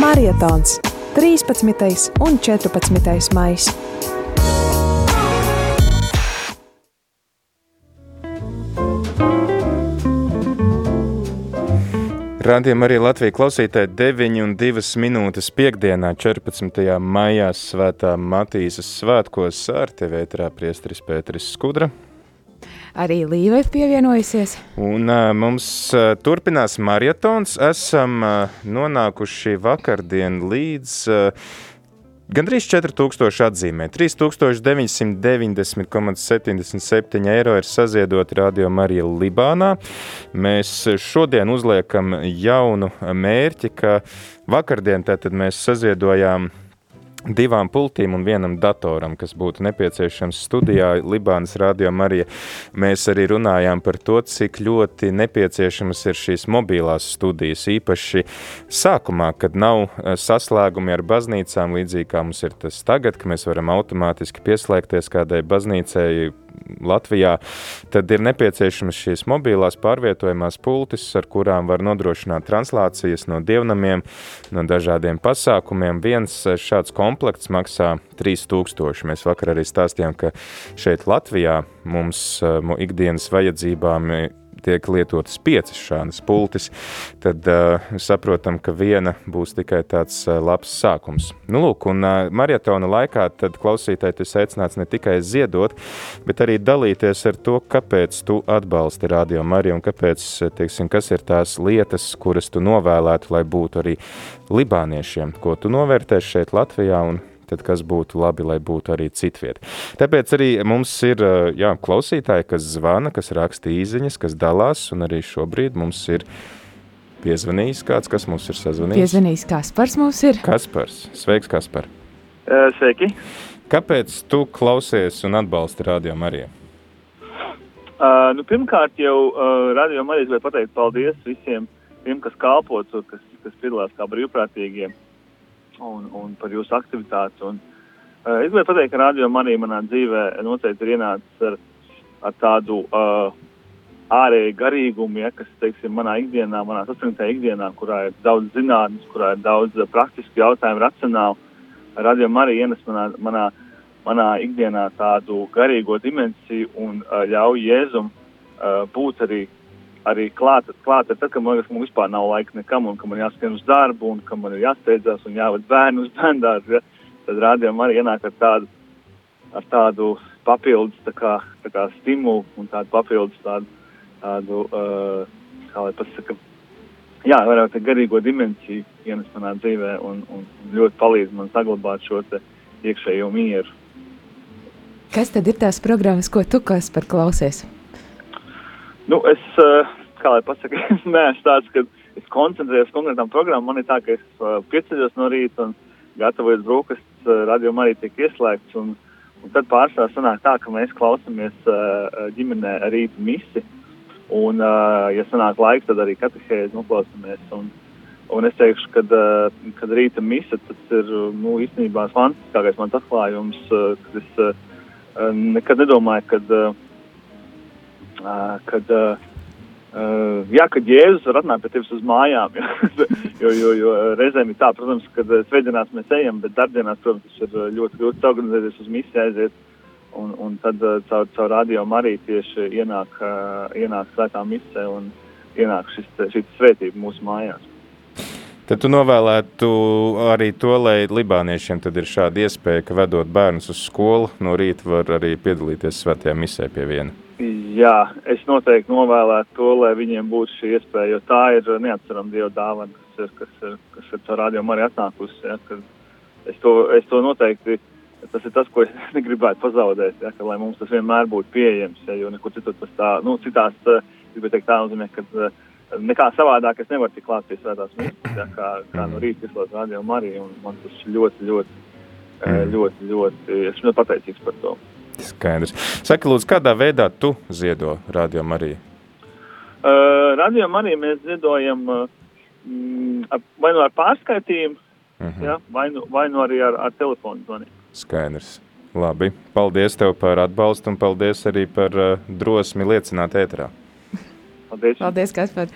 Marietons 13. un 14. maijs. Rādījumā arī Latvijas klausītāji 9 un 2 minūtes piekdienā, 14. maijā svētā Matīsas svētkos ar TV ētrā priesteris Pēteris Skudra. Arī Līva ir pievienojusies. Un uh, mums uh, turpinās maratons. Esam uh, nonākuši vakardien līdz uh, Gandrīz 4000 atzīmē, 3990,77 eiro ir saziedoti Radio Marija Libānā. Mēs šodien uzliekam jaunu mērķi, ka vakardien tātad mēs saziedojām divām pultīm un vienam datoram, kas būtu nepieciešams studijā Libānas radio Marija. Mēs arī runājām par to, cik ļoti nepieciešamas ir šīs mobilās studijas, īpaši sākumā, kad nav eh, saslēgumi ar baznīcām, līdzīgi kā mums ir tas tagad, ka mēs varam automātiski pieslēgties kādai baznīcai, Latvijā, tad ir nepieciešamas šīs mobilās pārvietojamās pultis, ar kurām var nodrošināt translācijas no dievnamiem, no dažādiem pasākumiem. Viens šāds komplekts maksā 3000. Mēs vakar arī stāstījām, ka šeit Latvijā mums ikdienas vajadzībām tiek lietotas piecas šādas pultis, tad uh, saprotam, ka viena būs tikai tāds uh, labs sākums. Nu, lūk, un uh, marietona laikā tad klausītāji tas aicināts ne tikai ziedot, bet arī dalīties ar to, kāpēc tu atbalsti Radio Mariju un kāpēc, teiksim, kas ir tās lietas, kuras tu novēlētu, lai būtu arī libāniešiem, ko tu novērtēsi šeit Latvijā un tad kas būtu labi, lai būtu arī citviet. Tāpēc arī mums ir jā, klausītāji, kas zvana, kas raksta īziņas, kas dalās, un arī šobrīd mums ir piezvanījis kāds, kas mums ir sazvanījis. Piezvanījis Kaspars mums ir. Kaspars. Sveiks, Kaspar. Sveiki. Kāpēc tu klausies un atbalsti Radio Mariju? Uh, nu, pirmkārt, jau uh, Radio Marijas gribēju pateikt paldies visiem tiem, kas kalpo, kas, kas piedalās kā brīvprātīgie un, un par jūsu aktivitāti. Un, uh, es gribēju pateikt, ka radio manī manā dzīvē noteikti ir ienācis ar, ar tādu uh, ārēju garīgumu, ja, kas, teiksim, manā ikdienā, manā sasniegtajā ikdienā, kurā ir daudz zinātnes, kurā ir daudz uh, praktisku jautājumu, racionālu. Radio Marija ienes manā, manā, manā ikdienā tādu garīgo dimensiju un uh, ļauj Jēzum uh, būt arī arī klāta, klāta tad, kad man liekas, ka man vispār nav laika nekam, un ka man jāskrien uz darbu, un ka man ir jāsteidzās un jāved bērnu uz bērndārzu, ja? tad rādījumam arī ienāk ar tādu, ar tādu papildus tā kā, tā kā stimulu un tādu papildus tādu, tādu uh, kā lai pasaka, jā, vairāk tā garīgo dimensiju ienes manā dzīvē un, un ļoti palīdz man saglabāt šo te iekšējo mieru. Kas tad ir tās programmas, ko tu kas par klausies? Nu, es, eh, kā lai pasaka, es neesmu tāds, ka es koncentrējos konkrētām programmām. Man ir tā, ka es eh, pieceļos no rīta un gatavojos brokastis, eh, radio arī tiek ieslēgts. Un, un tad pārsvarā sanāk tā, ka mēs klausāmies ģimenē rīta misi. Un, ja sanāk laiks, tad arī katehēzi noklausāmies. Un, un es teikšu, ka, kad rīta misa, tas ir nu, īstenībā fantastiskākais mans atklājums, kad es nekad nedomāju, kad kad, jā, kad Jēzus var atnākt pie tevis uz mājām. Ja? jo, jo, jo reizēm ir tā, protams, kad svētdienās mēs ejam, bet darbdienās, protams, ir ļoti grūti organizēties uz misiju aiziet. Un, un tad caur, caur radio arī tieši ienāk, ienāk svētā misē un ienāk šis, šis svētība mūsu mājās. Tad tu novēlētu arī to, lai libāniešiem ir šāda iespēja, ka vedot bērnus uz skolu, no rīta var arī piedalīties svētajā misē pie viena. Jā, es noteikti novēlētu to, lai viņiem būtu šī iespēja, jo tā ir neatcerama Dieva dāvana, kas ir, kas ir, kas ir caur rādījumu arī atnākusi. Ja, es, to, es to noteikti, tas ir tas, ko es negribētu pazaudēt, ja, ka, lai mums tas vienmēr būtu pieejams, ja, jo nekur citur tas tā, nu, citās, gribētu teikt tā nozīmē, ka nekā savādāk es nevaru tik klāt pie svētās misijas, ja, kā, kā no rīta izlot rādījumu arī, un man tas ļoti, ļoti, ļoti, ļoti, ļoti, esmu ļoti pateicīgs par to. Skaidrs. Saki, lūdzu, kādā veidā tu ziedo Radio Mariju? Uh, radio Mariju mēs ziedojam uh, vai nu ar pārskaitījumu, uh mhm. -huh. ja, vai, nu, vai nu arī ar, ar telefonu zvaniem. Skaidrs. Labi. Paldies tev par atbalstu un paldies arī par uh, drosmi liecināt ētrā. Paldies. Paldies, Kaspar.